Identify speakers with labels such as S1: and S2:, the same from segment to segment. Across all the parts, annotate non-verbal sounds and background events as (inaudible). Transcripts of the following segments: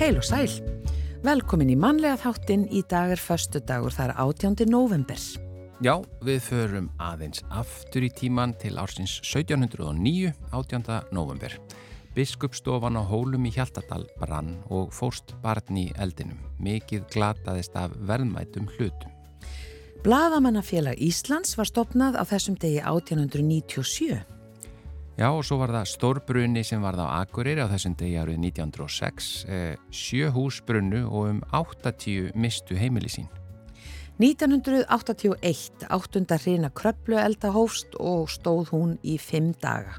S1: Heil og sæl. Velkomin í mannlega þáttinn í dag er förstu dagur, er 18. november.
S2: Já, við förum aðeins aftur í tíman til ársins 1709, 18. november. Biskupstofan á hólum í Hjaltadal brann og fórst barn í eldinum. Mikið glataðist af verðmætum hlutum.
S1: Blaðamannafélag Íslands var stopnað á þessum degi 1897.
S2: Já, og svo var það stórbrunni sem var það á Akureyri á þessum degi árið 1906. Eh, sjö hús brunnu og um 80 mistu heimili sín.
S1: 1981 áttunda hrina kröplu eldahófst og stóð hún í fimm daga.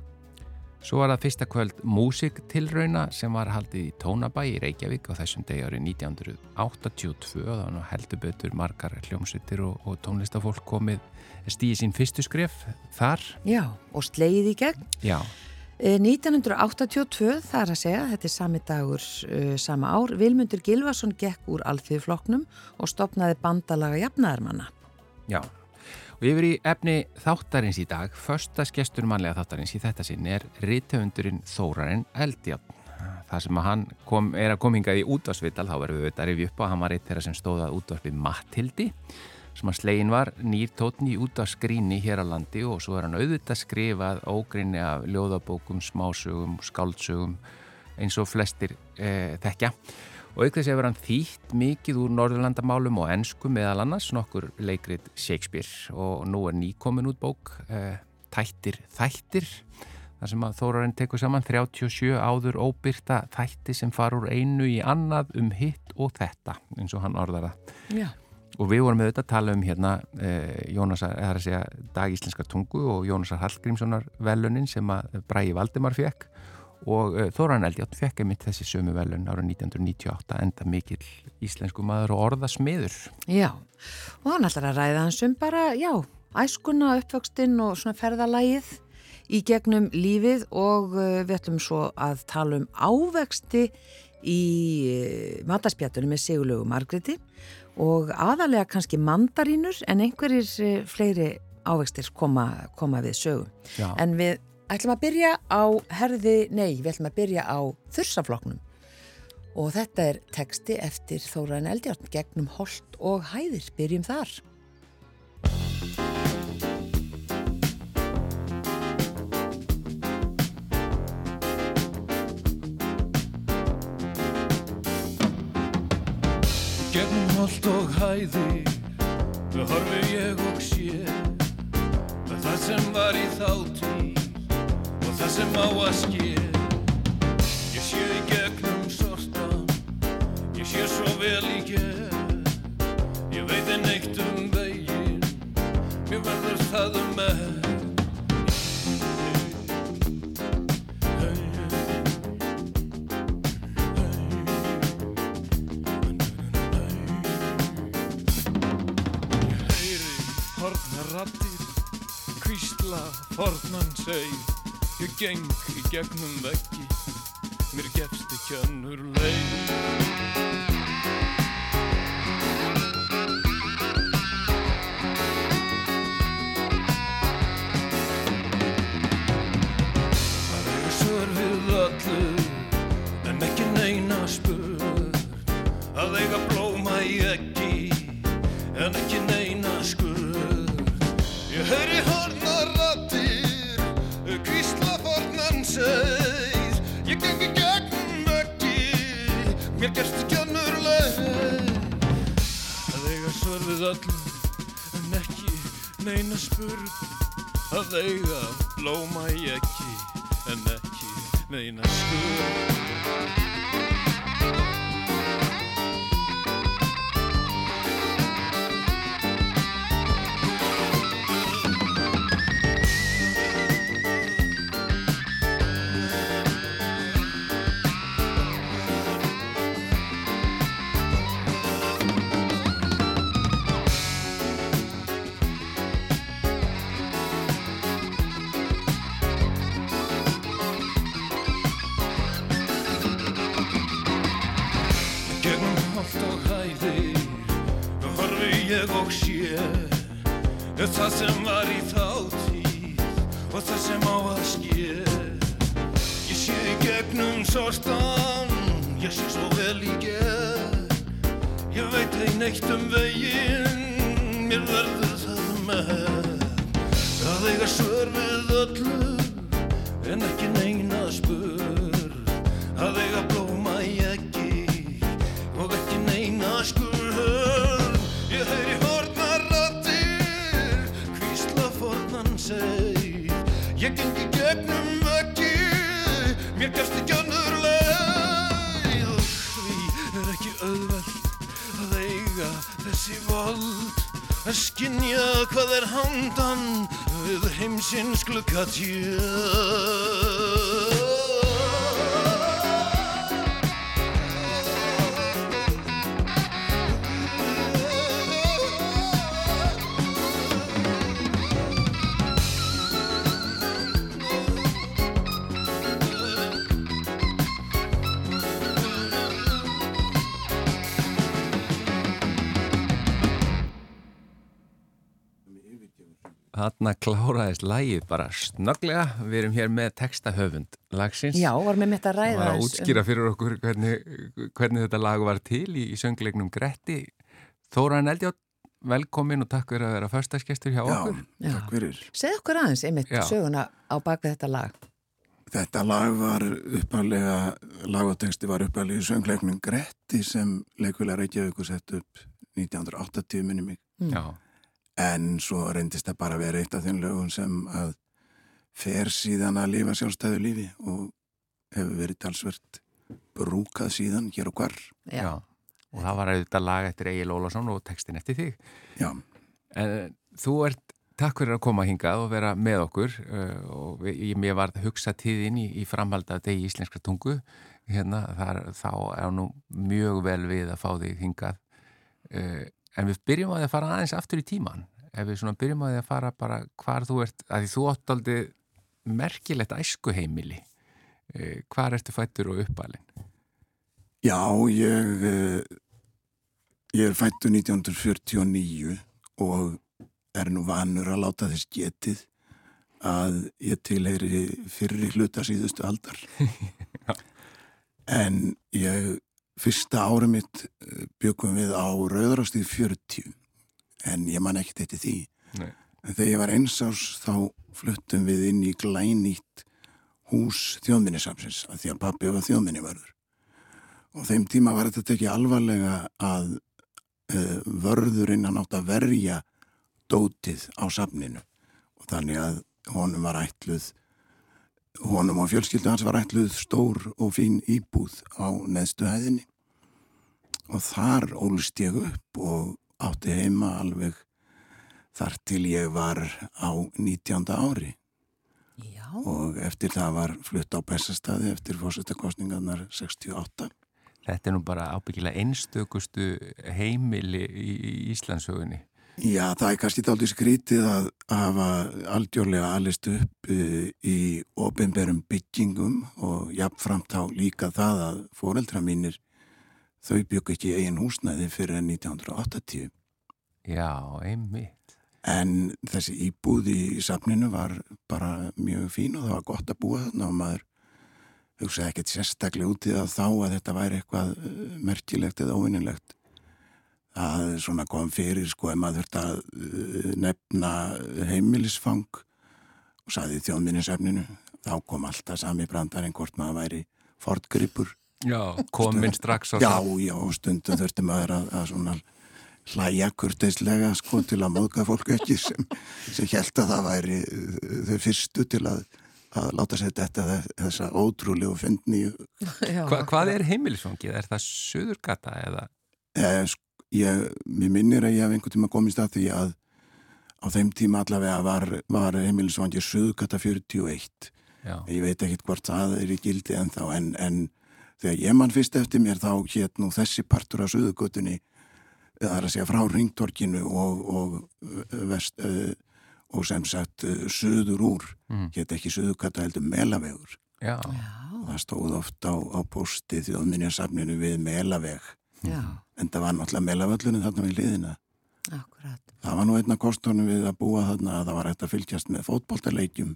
S2: Svo var það fyrsta kvöld músiktilrauna sem var haldið í Tónabæ í Reykjavík á þessum degi árið 1982 þannig að heldur betur margar hljómsveitir og, og tónlistafólk komið stíði sín fyrstu skref þar.
S1: Já, og sleið í gegn.
S2: Já.
S1: 1982, það er að segja, þetta er sami dagur uh, sama ár, Vilmundur Gilvason gekk úr alþjóðfloknum og stopnaði bandalaga jafnaðarmanna.
S2: Já, Og yfir í efni þáttarins í dag, förstaskestur mannlega þáttarins í þetta sinn er rittöfundurinn Þórarinn Eldjátt. Það sem að hann kom, er að kominga í útvarsvital, þá verðum við auðvitað að rifja upp á, hann var eitt þeirra sem stóðað útvarsvið Mattildi, sem að slegin var nýr tótni út af skríni hér á landi og svo er hann auðvitað skrifað ógrinni af ljóðabókum, smásögum, skáldsögum eins og flestir e, þekkja. Og auk þess hefur hann þýtt mikið úr Norðurlandamálum og ennsku meðal annars nokkur leikrit Shakespeare. Og nú er nýkomin út bók uh, Tættir Þættir þar sem að Þórarinn tekur saman 37 áður óbyrta þætti sem farur einu í annað um hitt og þetta eins og hann orðar það. Og við vorum þetta að tala um hérna eh, Jónasar, eða að segja Dag Íslenskar tungu og Jónasar Hallgrímssonar velunin sem að Bræi Valdimar fekk og uh, Þóran Eldjátt fekk einmitt þessi sömu velun ára 1998 enda mikill íslensku maður og orðasmiður.
S1: Já, og hann ætlar að ræða hans um bara, já, æskuna, uppvöxtinn og svona ferðalægið í gegnum lífið og uh, við ætlum svo að tala um ávexti í uh, mataspjættunum með Sigurlegu Margreti og aðalega kannski mandarínur en einhverjir fleiri ávextir koma, koma við sögum.
S2: Já.
S1: En við ætlum að byrja á herði, nei, við ætlum að byrja á þursafloknum og þetta er teksti eftir Þóraðin Eldjárn gegnum Holt og Hæðir, byrjum þar.
S3: Holt og Hæðir, við horfi ég og sé það sem var í þáttíð það sem á að ske geng í gegnum veggi, mér gefst ekki önnur það sem var í þáttíð og það sem á að ske ég sé í gegnum sortan ég sé svo vel í neitt um veginn Mér verður það með. Að eiga svör við öllu En ekki neina spur Að eiga Að skinja hvað er handan við heimsins glukkatjö
S2: Þarna kláraðist lægið bara snögglega. Við erum hér með textahöfund lagsins.
S1: Já, var með mitt að ræða
S2: Það var að
S1: aðeins um-
S2: útskýra fyrir okkur hvernig, hvernig þetta lag var til í, í söngleiknum Gretti. Þóraðin Eldjátt, velkomin og takk fyrir að vera förstaskestur hjá
S4: Já,
S2: okkur.
S1: Já.
S4: takk fyrir.
S1: Segð okkur aðeins einmitt
S2: Já.
S1: söguna á bakvið þetta lag.
S4: Þetta lag var uppalega, lagoteksti var uppalega í söngleiknum Gretti sem leikulega Reykjavíkur sett upp 1980 minni mig.
S2: Já,
S4: En svo reyndist það bara að vera eitt af þeim lögum sem að fer síðan að lifa sjálfstæðu lífi og hefur verið talsvert brúkað síðan hér og hvar.
S1: Já.
S2: já. Og það var auðvitað lag eftir Egil Ólafsson og textin eftir þig.
S4: Já,
S2: En þú ert, takk fyrir að koma hingað og vera með okkur uh, og ég, mér var hugsa tíðin í, í framhald af degi íslenskra tungu hérna, þar, þá er nú mjög vel við að fá þig hingað uh, en við byrjum á því að fara aðeins aftur í tíman ef við svona byrjum á því að fara bara hvar þú ert, að því þú átt aldrei merkilegt æskuheimili uh, hvar ertu fættur og uppalinn?
S4: Já, ég, eh, ég er fættu 1949 og er nú vanur að láta þess getið að ég tilheyri fyrri hluta síðustu aldar. (laughs) en ég, fyrsta ári mitt eh, bjökum við á Rauðrástíð 40 en ég man ekkert eftir því.
S2: Nei.
S4: En þegar ég var eins árs þá fluttum við inn í glænýtt hús þjóðminnisamsins að því að pappi var þjóðminnivarður og þeim tíma var þetta ekki alvarlega að uh, vörðurinn hann átt að verja dótið á safninu og þannig að honum var ætluð honum og fjölskyldu hans var ætluð stór og fín íbúð á neðstu hæðinni og þar ólst ég upp og átti heima alveg þar til ég var á 19. ári
S1: Já.
S4: og eftir það var flutt á Bessastadi eftir fórsetakostningarnar 68
S2: Þetta er nú bara ábyggilega einstökustu heimili í, Íslandsögunni
S4: Já, það er kannski dálítið skrítið að hafa aldjórlega alist upp eh, í ofinberum byggingum og jafnframt á líka það að foreldra mínir þau bygg ekki eigin húsnæði fyrir 1980
S2: Já, einmitt.
S4: En þessi íbúð í safninu var bara mjög fín og það var gott að búa þarna og maður hugsaði ekkert sérstaklega út í það þá að þetta væri eitthvað eh, merkilegt eða óvinnilegt það svona kom fyrir sko ef maður þurfti að eh, nefna heimilisfang og saði þjóðminnisefninu þá kom alltaf sami brandarinn hvort maður væri fortgripur
S2: Já, komin strax á
S4: já,
S2: það.
S4: já, og stundum þurfti maður að, að svona hlæja kurteislega sko til að móðka fólk ekki sem, sem held að það væri uh, þau fyrstu til að, að láta sér þetta þessa ótrúlegu fyndni (laughs)
S1: Já.
S2: Hva, hvað er heimilisfangið? Er það söðurgata eða?
S4: eh, sk- ég, mér minnir að ég hef einhvern tíma komist að því að á þeim tíma allavega var, var heimilisvangi Suðgata 41
S2: Já,
S4: ég veit ekkit hvort það er í gildi ennþá en, en þegar ég mann fyrst eftir mér þá hétt nú þessi partur af Suðugutunni það er að segja frá ringtorkinu og, og, uh, vest, uh, og sem sagt uh, suður úr
S2: Mm.
S4: hétt ekki Suðugata heldur Melavegur.
S2: Já,
S4: það stóð oft á, á posti þjóðminjarsafninu við Melaveg.
S1: Já,
S4: en það var náttúrulega Melavöllunum þarna við liðina
S1: akkurat.
S4: það var nú einna kostunum við að búa þarna að það var hægt að fylgjast með fótboltaleikjum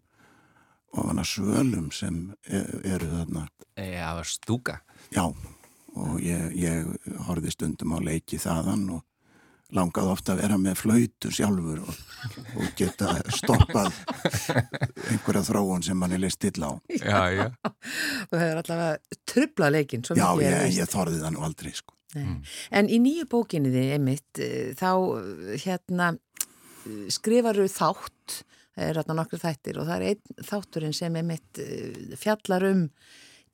S4: og hana svölum sem e- eru þarna
S2: Já, stúka.
S4: Já, og ég, ég horfði stundum á leiki þaðan og langað ofta að vera með flöytu sjálfur og, og geta stoppað einhverja þróun sem mann er leist til á.
S2: Já, já.
S1: Þú hefur allavega trublað leikinn.
S4: Já, ég, ég þorði það nú aldrei, sko.
S1: Mm. En í nýju bókinni þið, Emmitt, þá hérna skrifaru þátt, það er hérna nokkur þættir og það er einn þátturinn sem Emmitt fjallar um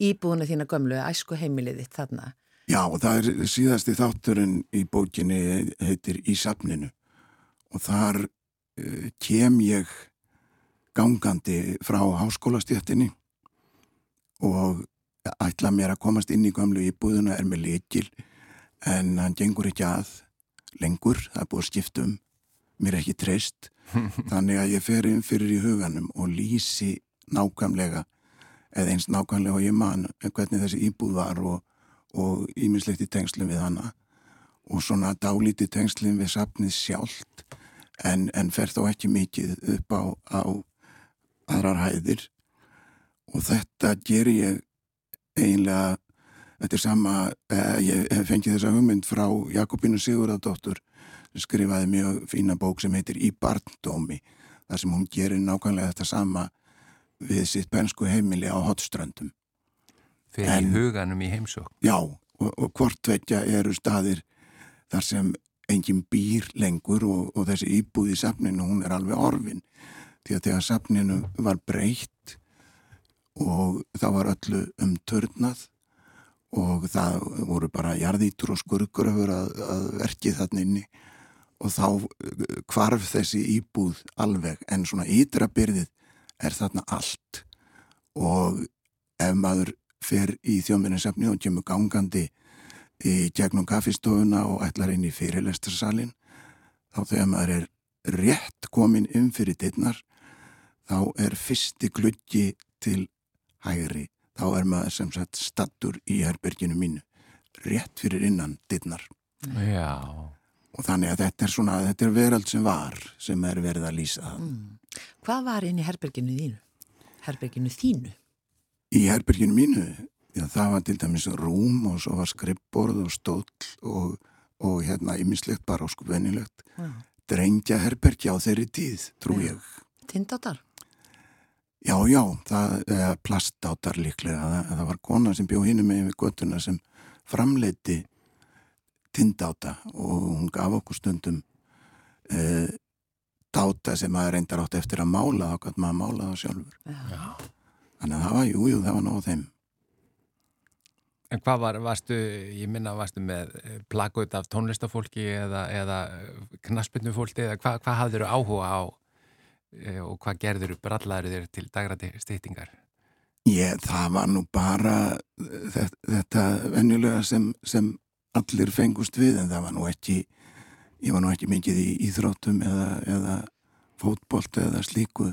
S1: íbúðuna þína gömlu, æsku heimilið þitt þarna.
S4: Já, það er síðasti þátturinn í bókinni heitir Í safninu. Og þar uh, kem ég gangandi frá háskólastjættinni og ætla mér að komast inn í gamlu íbúðuna er með leikil en hann gengur ekki að lengur, það er búið skiptum mér ekki treyst þannig að ég fer inn fyrir í huganum og lýsi nákvæmlega eða eins nákvæmlega og ég man hvernig þessi íbúð var og og ímislegt í tengslum við hana. Og svona dálítið tengslum við sapnið sjálft en, en fer þó ekki mikið upp á, á aðrar hæðir. Og þetta ger ég eiginlega þetta er sama, eh, ég hef fengið þessa hugmynd frá Jakobínu Sigurðardóttur skrifaði mjög fína bók sem heitir Í barndómi þar sem hún gerir nákvæmlega þetta sama við sitt bensku heimili á hotströndum
S2: Fyrir í huganum í heimsók.
S4: Já, og, og hvort veitja eru staðir þar sem enginn býr lengur og, og þessi íbúð í safninu, hún er alveg orfin. Því að þegar safninu var breytt og það var öllu umtörnað og það voru bara jarðítur og skurkuröfur að, að verki þannig inni og þá kvarf þessi íbúð alveg en svona ídra byrðið er þarna allt. Og ef maður fer í þjóminninsefni og kemur gangandi í gegnum kaffistofuna og ætlar inn í fyrirlestarsalinn þá þegar maður er rétt komin um fyrir dittnar þá er fyrsti gluggi til hægri. Þá er maður sem sagt stattur í herberginu mínu rétt fyrir innan dittnar
S2: Já
S4: og þannig að þetta er svona þetta er verald sem var sem er verið að lýsa mm.
S1: Hvað var inn í herberginu þínu? Herberginu þínu?
S4: Í herberginu mínu, já, það var til dæmis rúm og svo var skrippborð og stóll og, og hérna ymislegt bara og sko venilegt. Ja. Drengja herbergi á þeirri tíð, trú ja. ég.
S1: Tindátar?
S4: Já, já, það er plastátar líklega. Það, það var kona sem bjóð hinn með við göttuna sem framleiti tindáta og hún gaf okkur stundum e, dáta sem maður reyndar átt eftir að mála gott maður að mála það sjálfur. Já. Þannig að það var, jú, jú, það var náðu þeim.
S2: En hvað var, varstu, ég minna, varstu með plakut af tónlistafólki eða, eða knaspinu-fólki eða hvað, hvað hafður þú áhuga á e, og hvað gerður þú brallaður þér til dagrati stýtingar?
S4: Ég, það var nú bara þetta, þetta venjulega sem, sem allir fengust við en það var nú ekki, ég var nú ekki mikið í íþróttum eða, eða fótbolt eða slíku.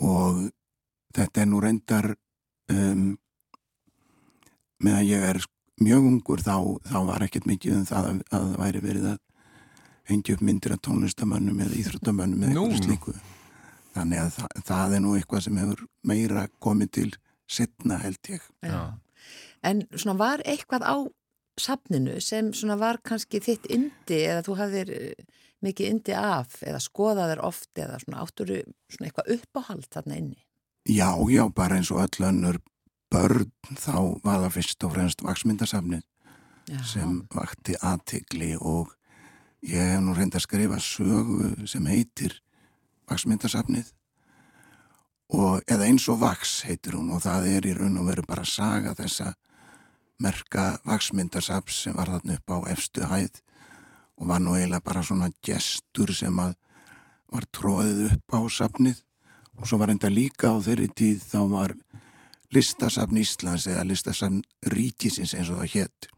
S4: Og þetta er nú reyndar um, meðan ég er mjög ungur þá, þá var ekkert mikið um það að það væri verið að hengja upp myndir af tónlistamönnum eða íþróttamönnum eða eitthvað slíku. Þannig að það, það er nú eitthvað sem hefur meira komið til setna held ég. Já.
S1: En svona var eitthvað á safninu sem svona var kannski þitt indi eða þú hafðir eh, mikið indi af eða skoðaðir oft eða svona átturu svona eitthvað uppáhald þarna inni?
S4: Já, já, bara eins og öll önnur börn þá var það fyrst og fremst vaksmyndasafnið sem vakti aðtegli og ég hef nú reynd að skrifa sögu sem heitir vaksmyndasafnið og eða eins og vaks heitir hún og það er í raun og veru bara saga þessa merka vaksmyndasafs sem var þarna upp á efstu hæð og var nú eiginlega bara svona gestur sem að var tróðið upp á safnið. Og svo var enda líka á þeirri tíð þá var listasafn Íslands eða listasafn Ríkisins eins og það hétt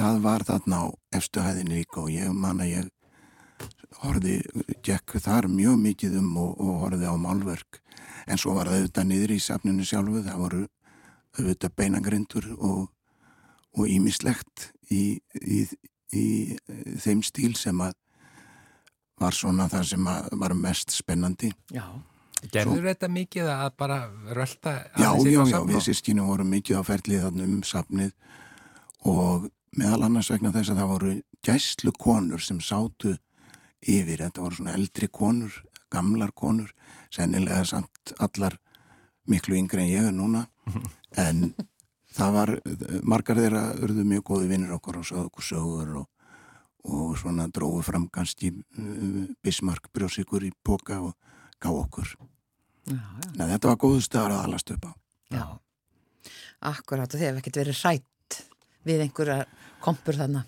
S4: það var þarna á efstuhæðin líka og ég man að ég horfi, gekk þar mjög mikið um og, og horfi á málverk. En svo var það auðvitað niður í safninu sjálfu það voru auðvitað beinagrindur og ímislegt í, í, í, í þeim stíl sem að var svona það sem var mest spennandi.
S2: Já. Gerður þetta mikið að bara rölda
S4: Já, já, já, við sískinu vorum mikið á ferlið þannig um safnið og meðal annars vegna þess að það voru gæslu konur sem sátu yfir, þetta voru svona eldri konur, gamlar konur, sennilega samt allar miklu yngre en ég er núna, en það var, margar þeirra urðu mjög góði vinnir okkur og sögðu okkur sögur og, og svona dróðu fram kannski uh, Bismarck brjósikur í boka og gá okkur. Já, já. Nei, þetta var góðu staðar að alast upp á.
S1: Já, akkurát og þið hefði ekkert verið hrætt við einhverja kompur þarna.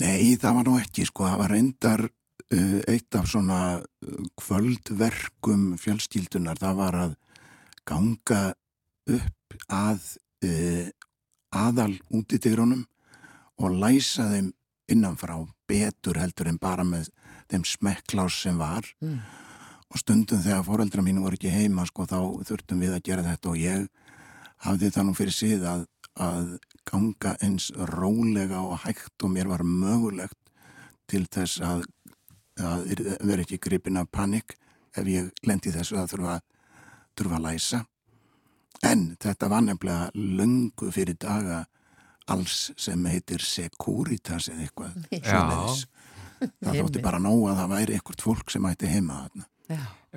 S4: Nei, það var nú ekki, sko, það var reyndar uh, eitt af svona uh, kvöldverkum fjölskyldunar, það var að ganga upp að uh, aðal útidýrunum og læsa þeim innanfrá betur heldur en bara með þeim smekklás sem var mm. og stundum þegar foreldra mín voru ekki heima sko þá þurftum við að gera þetta og ég hafði það nú fyrir síð að, að ganga eins rólega og hægt og mér var mögulegt til þess að, að vera ekki gripin af panik ef ég lendi þessu að þurfa, þurfa að læsa En þetta var nefnilega löngu fyrir daga alls sem heitir Securitas eða eitthvað svoleiðis. Það þótti bara nóg að það væri eitthvað fólk sem ætti heima þarna.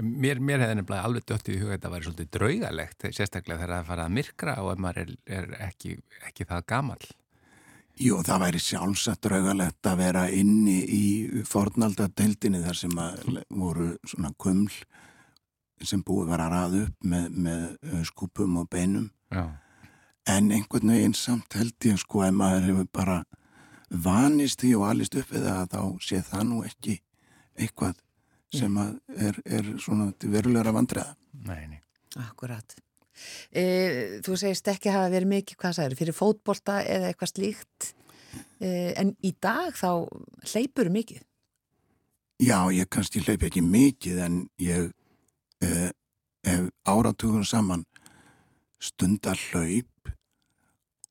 S2: Mér, mér hefði nefnilega alveg dött í huga að þetta væri svolítið draugalegt, sérstaklega þegar það fara að myrkra og ef maður er, er ekki, ekki það gamal.
S4: Jú, það væri sjálfsagt draugalegt að vera inni í fornaldadeildinni þar sem voru svona kuml sem búið var að raða upp með, með uh, skupum og beinum. Já. en einhvern veginn samt held ég sko að maður hefur bara vanist því og alist upp eða þá sé það nú ekki eitthvað sem er, er svona verulegra vandræða.
S2: Nei, nei.
S1: Akkurat. E, Þú segist ekki að hafa verið mikið hvað það eru fyrir fótbolta eða eitthvað slíkt? E, en í dag þá hleypur mikið?
S4: Já, ég kannski hleyp ekki mikið en ég eh, ef áratugun saman stundar hlaup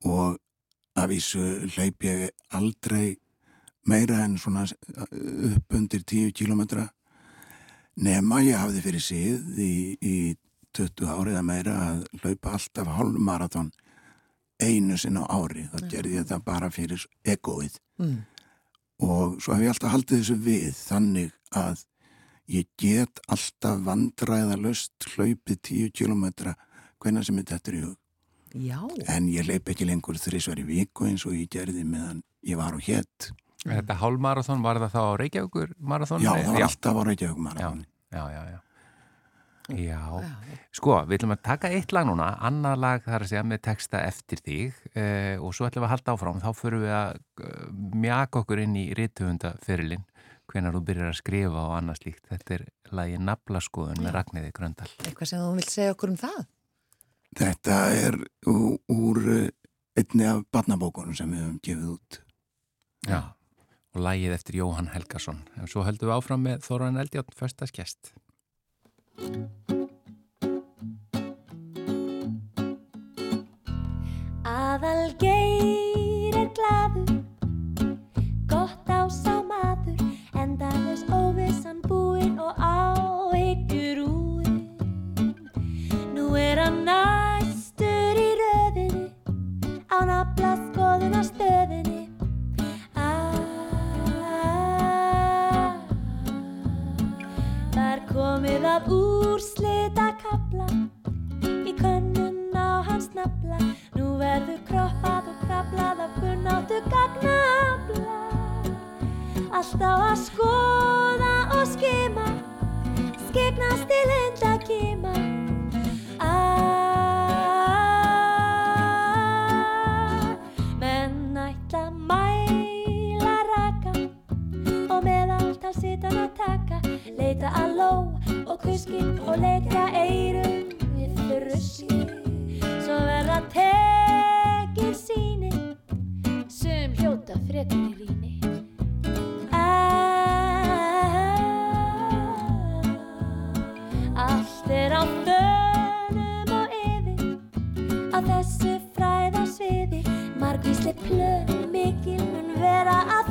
S4: og af þessu hlaup ég aldrei meira en svona upp undir 10 kilometra nema ég hafði fyrir síð í, í 20 árið að meira að hlaupa alltaf hálfmarathon einu sinna ári, þá gerði ég það bara fyrir egoið. Mm. og svo hef ég alltaf haldið þessu við þannig að ég get alltaf vandræðalust hlaupið tíu kilómetra hvenna sem þetta er í hug.
S1: Já.
S4: en ég leip ekki lengur þrísvar í viku eins og ég gerði meðan ég var á hétt
S2: Þetta hálfmarathon, var það þá á Reykjavíkur marathon?
S4: Já, það var já. alltaf á Reykjavíkur marathon.
S2: Já, já, já Já, sko, við ætlum að taka eitt lag núna, annað lag þar að segja með texta eftir þig eh, og svo ætlum við að halda áfram, þá förum við að uh, mjaka okkur inn í rítuhundaferilinn hvenar þú byrjar að skrifa og annað slíkt. Þetta er lagi Nablaskoðun með Ragnæði Gröndal.
S1: Eitthvað sem þú vilt segja okkur um það?
S4: Þetta er úr eh, einni af barnabókunum sem við höfum gefið út.
S2: Já, og lagið eftir Jóhann Helgason. En svo höldum við áfram með Þóran Eldjátt, förstaskjæst.
S5: Aðal geir maður Endalus óvissan búinn og áhyggjur úinn Nú er hann næstur í röðinni Á nafla skoðun á stöðinni. Ah, Það er komið að úrslita kapla Í könnun á hans nafla. Nú verður kroppað og krablað af kunnáttu gagnabla Alltaf að skoða og skima Skegnast til enda kima ah, Menn ætla mæla raka Og með allt að sita að taka. Leita að ló og kuski Og leika eirum við þurruski Svo verða tekið síni Sum hljóta frekar Plön mikil mun vera að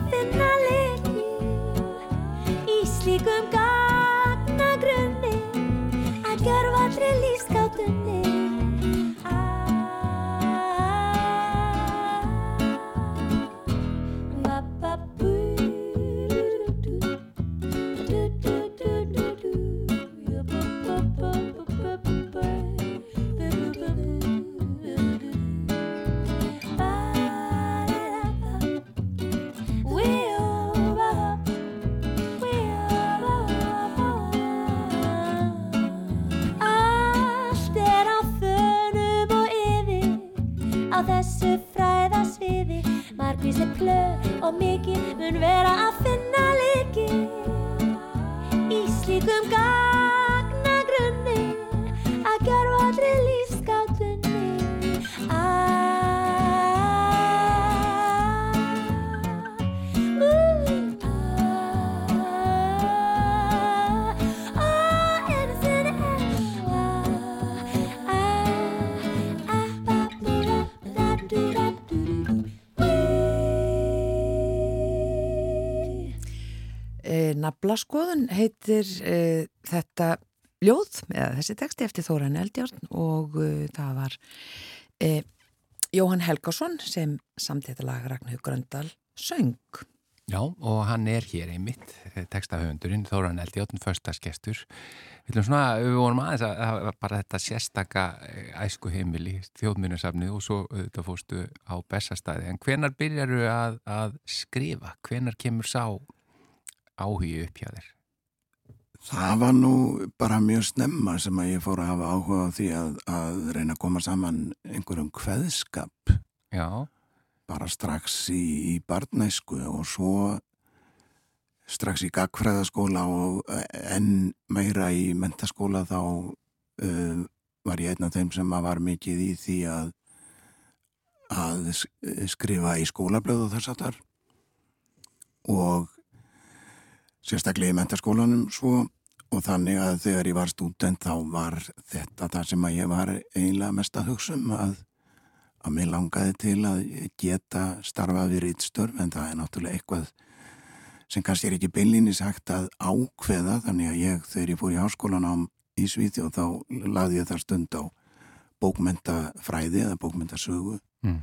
S1: E, Naflaskoðun heitir e, þetta ljóð, eða þessi texti eftir Þóran Eldjárn og e, það var Jóhann Helgason sem samtíða lag Ragnhjóð Gröndal söng.
S2: Já, og hann er hér einmitt, textahöfundurinn, Þóran Eldjárn, förstaskestur. Við vorum aðeins að, að bara þetta sérstaka æsku heimili, þjóðmjörnarsafnið og svo þetta fórstu á bestastæði. En hvenar byrjaru að, að skrifa? Hvenar kemur sá áhugi upp hjá þér?
S4: Það var nú bara mjög snemma sem að ég fór að hafa áhuga á því að, að reyna að koma saman einhverjum kveðskap.
S2: Já,
S4: bara strax í, í barnæsku og svo strax í gagfræðaskóla og enn meira í mentaskóla þá uh, var ég einn af þeim sem að var mikið í því að að skrifa í skólablöðu þess að þar og sérstaklega í mentaskólanum svo og þannig að þegar ég var stúdent þá var þetta það sem að ég var eiginlega mest að hugsa um að, að mér langaði til að geta starfað við rítstörf en það er náttúrulega eitthvað sem kannski er ekki beinlinni sagt að ákveða þannig að ég þegar ég fór í háskólan á í Svíþjóð þá laði ég þar stund á bókmentafræði eða bókmentasögu
S2: mm.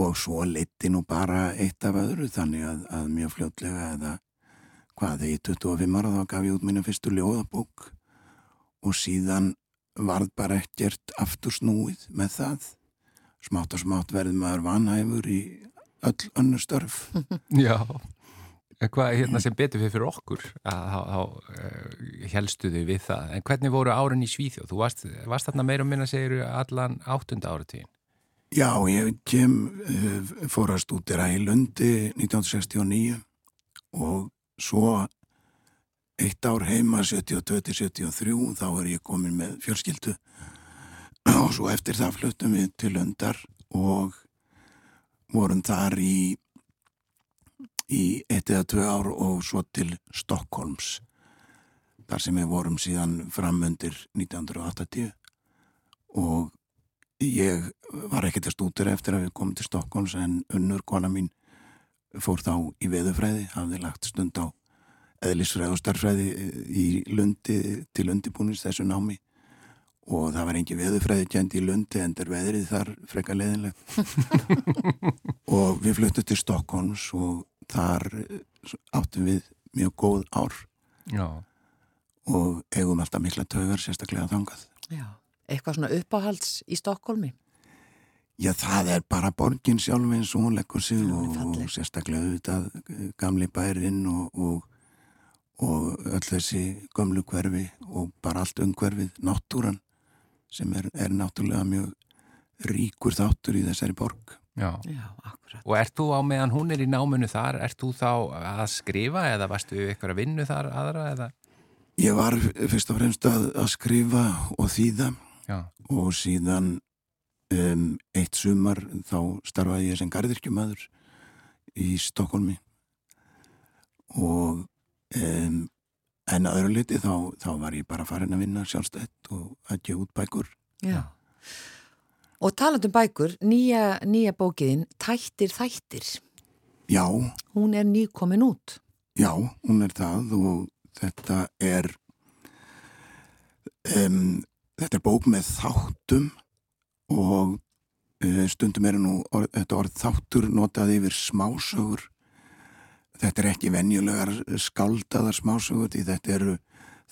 S4: og svo leiti nú bara eitt af öðru þannig að, að mjög fljótlega eða hvað þegar ég 25 ára þá gaf ég út mínu fyrstu ljóðabók og síðan varð bara ekkert aftur snúið með það. Smátt og smátt verði maður vanhæfur í öll önnu störf. (laughs)
S2: Já. Hvað hérna sem betur fyrir fyrir okkur að þá helstu þau við það? En hvernig voru árin í Svíþjóð? Þú varst, varst þarna meira og minna segir allan áttunda áratíðin
S4: Já, ég kem uh, fórast út í Rælundi 1969 og svo eitt ár heima 72-73 þá er ég komin með fjölskyldu. Og svo eftir það fluttum við til Lundar og vorum þar í í eitt eða tvö ár og svo til Stokkólms þar sem við vorum síðan framundir 1980 og ég var ekkert að stútur eftir að við komum til Stokkólms en unnur kona mín fór þá í veðufræði, hafði lagt stund á eðlisfræði og starfræði í lundi til undibúnist þessu námi og það var engi veðufræði kjent í lundi en það er veðrið þar freka leðinlegt (laughs) og við fluttum til Stokkólms og þar áttum við mjög góð ár
S2: Já.
S4: og eigum alltaf mikla taugar sérstaklega þangað.
S1: Já, eitthvað svona uppáhalds í Stokkólmi?
S4: Já, það er bara borgin sjálf eins og hún leggur sig og, og sérstaklega auðvitað gamli bærin og, og, og öll þessi gömlu hverfi og bara allt umhverfið, náttúran sem er, er náttúrulega mjög ríkur þáttur í þessari borg.
S2: Já.
S1: Já.
S2: Og ert þú á meðan hún er í náminu þar, ert þú þá að skrifa eða varstu ykkur að vinnu þar aðra eða?
S4: Ég var fyrst og fremst að, að skrifa og þýða
S2: Já.
S4: og síðan um, eitt sumar þá starfaði ég sem gardirkjumæður í Stokkólmi og um, en að öðru liti þá, þá var ég bara farin að vinna sjálfstætt og að gefa út bækur.
S1: Já. Og talandum bækur, nýja, nýja bókiðin Tættir þættir.
S4: Já,
S1: Hún er nýkomin út.
S4: já, hún er það og þetta er um, þetta er bók með þáttum og uh, stundum er nú orð, þetta orð þáttur notað yfir smásögur. Þetta er ekki venjulegar skáldaðar smásögur því þetta eru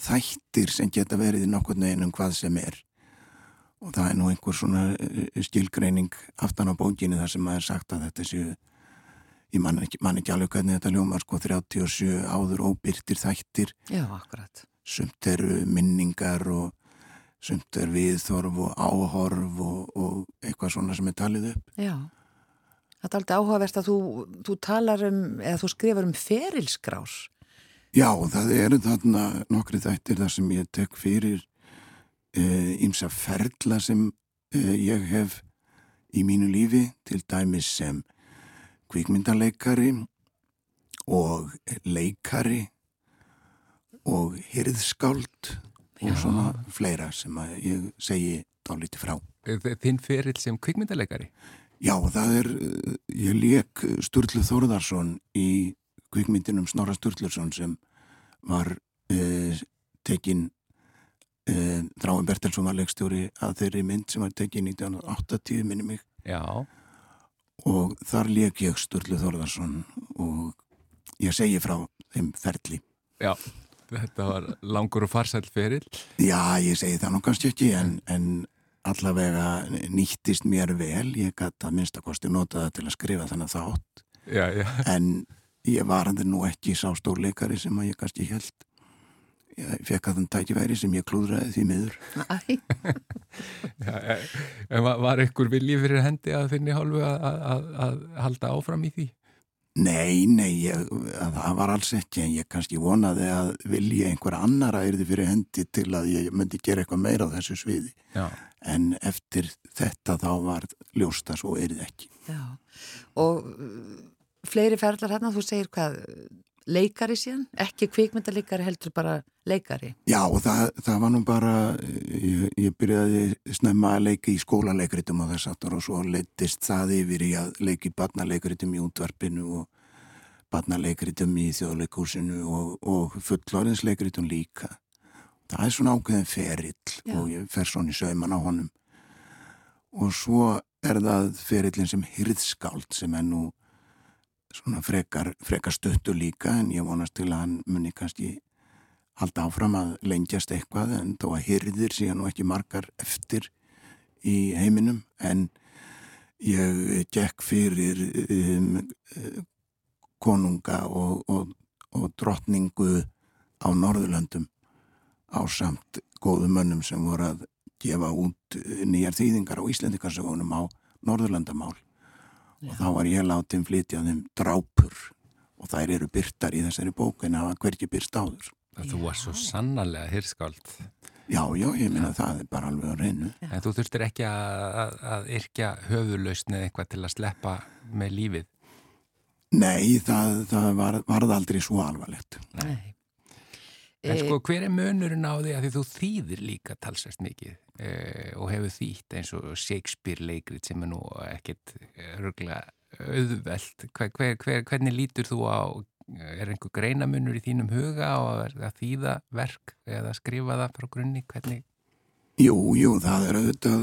S4: þættir sem geta verið í nokkurnu einum hvað sem er. Og það er nú einhver svona uh, skilgreining aftan á bókinu þar sem maður sagt að þetta séu ég man ekki, man ekki alveg hvernig þetta ljómar sko 37 áður óbyrtir þættir.
S1: Já, akkurat.
S4: sumt eru minningar og sumt er viðþorf og áhorf og, og eitthvað svona sem er talið upp
S1: Já. þetta er aldrei áhugavert að þú, þú talar um, eða þú skrifar um ferilskrás.
S4: Já, það eru þarna nokkri þættir þar sem ég tek fyrir ímsa e, ferla sem e, ég hef í mínu lífi til dæmis sem kvikmyndaleikari og leikari og hyrðskáld og svona fleira sem að ég segi dálítið frá.
S2: Þinn ferill sem kvikmyndaleikari?
S4: Já, það er, ég leik Sturlu Þórðarsson í kvikmyndinum Snorra Sturlursson sem var eh, tekinn eh, Dráin Bertelsson var leikstjóri að þeirri mynd sem var tekinn 1980 minni mig.
S2: Já.
S4: Og þar leik ég Sturlu Þórðarsson og ég segi frá þeim ferli.
S2: Já. Þetta var langur og farsæl ferill?
S4: Já, ég segi það nú kannski ekki en, en allavega nýttist mér vel, ég gæti að minnstakosti nota það til að skrifa þannig þátt
S2: já, já.
S4: en ég var hann nú ekki sá stórleikari sem að ég kannski held ég fekk að þann tækifæri sem ég klúðraði því miður
S2: já, En var ykkur viljið fyrir hendi að þinni hálfu að, að, að halda áfram í því?
S4: Nei, nei, ég, það var alls ekki en ég kannski vonaði að vilja einhver annara yrði fyrir hendi til að ég myndi gera eitthvað meira á þessu sviði.
S2: Já.
S4: en eftir þetta þá var ljósta svo yrði ekki.
S1: Já, og fleiri ferðlar hérna, þú segir hvað leikari síðan, ekki kvikmyndaleikari heldur bara leikari.
S4: Já, og það, það var nú bara ég, ég byrjaði snemma að leika í skólaleikritum og þess aftur og svo leittist það yfir í að leiki barnaleikritum í útvarpinu og barnaleikritum í þjóðleikúsinu og, og fullorinsleikritum líka. Það er svona ákveðin ferill Já. og ég fer svona í sauman á honum. Og svo er það ferillin sem hyrðskáld sem er nú svona frekar, frekar stöttu líka en ég vonast til að hann muni kannski halda áfram að lengjast eitthvað en þó að hyrðir síðan og ekki margar eftir í heiminum en ég gekk fyrir um, konunga og, og, og drottningu á Norðurlöndum á samt góðu mönnum sem voru að gefa út nýjar þýðingar á Íslendikarsögunum á Norðurlöndamál Já. Og þá var ég látið flytjað um drápur og þær eru byrtar í þessari bók en hafa hverki byrst áður.
S2: Þú var svo sannarlega hirskáld.
S4: Já, já, ég minna það er bara alveg að reynu.
S2: En þú þurftir ekki að, að, að yrkja höfulausni eitthvað til að sleppa með lífið?
S4: Nei, það, það var, varð aldrei svo alvarlegt.
S2: Nei. En sko, hver er munurinn á því að því þú þýðir líka talsvægt mikið eh, og hefur þýtt eins og Shakespeare leikrit sem er nú ekkert örgla auðveld. Hver, hver, hver, hvernig lítur þú á, er einhver greinamunur í þínum huga á að þýða verk eða skrifa það frá grunni? Hvernig?
S4: Jú, jú, það er auðvitað,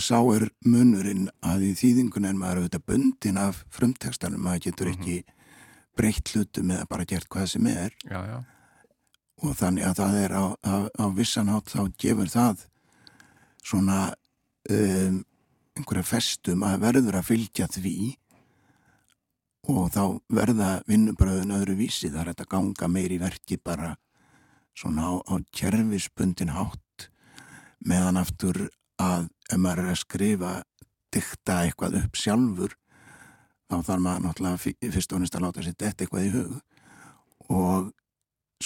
S4: sá er munurinn að í þýðingun er maður auðvitað bundin af frumtekstanum, maður getur ekki breytt hlutum eða bara gert hvað sem er.
S2: Já, já
S4: og þannig að það er á, á, á vissanátt þá gefur það svona um, einhverja festum að verður að fylgja því og þá verða vinnubröðun öðru vísi þar þetta ganga meiri verki bara svona á, á kjerfispundin hátt meðan aftur að ef maður er að skrifa dykta eitthvað upp sjálfur þá þarf maður náttúrulega fyrst og nýst að láta sér þetta eitthvað í hug. Og